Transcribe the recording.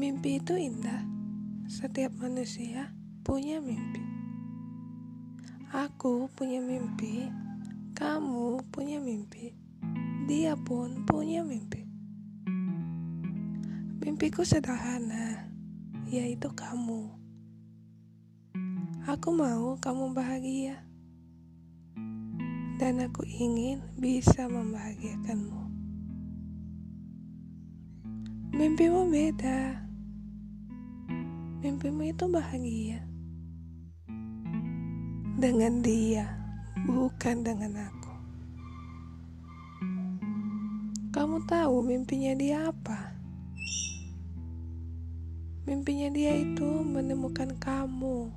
Mimpi itu indah. Setiap manusia punya mimpi. Aku punya mimpi, kamu punya mimpi, dia pun punya mimpi. Mimpiku sederhana, yaitu kamu. Aku mau kamu bahagia, dan aku ingin bisa membahagiakanmu. Mimpimu beda. Mimpimu itu bahagia. Dengan dia, bukan dengan aku. Kamu tahu mimpinya dia apa? Mimpinya dia itu menemukan kamu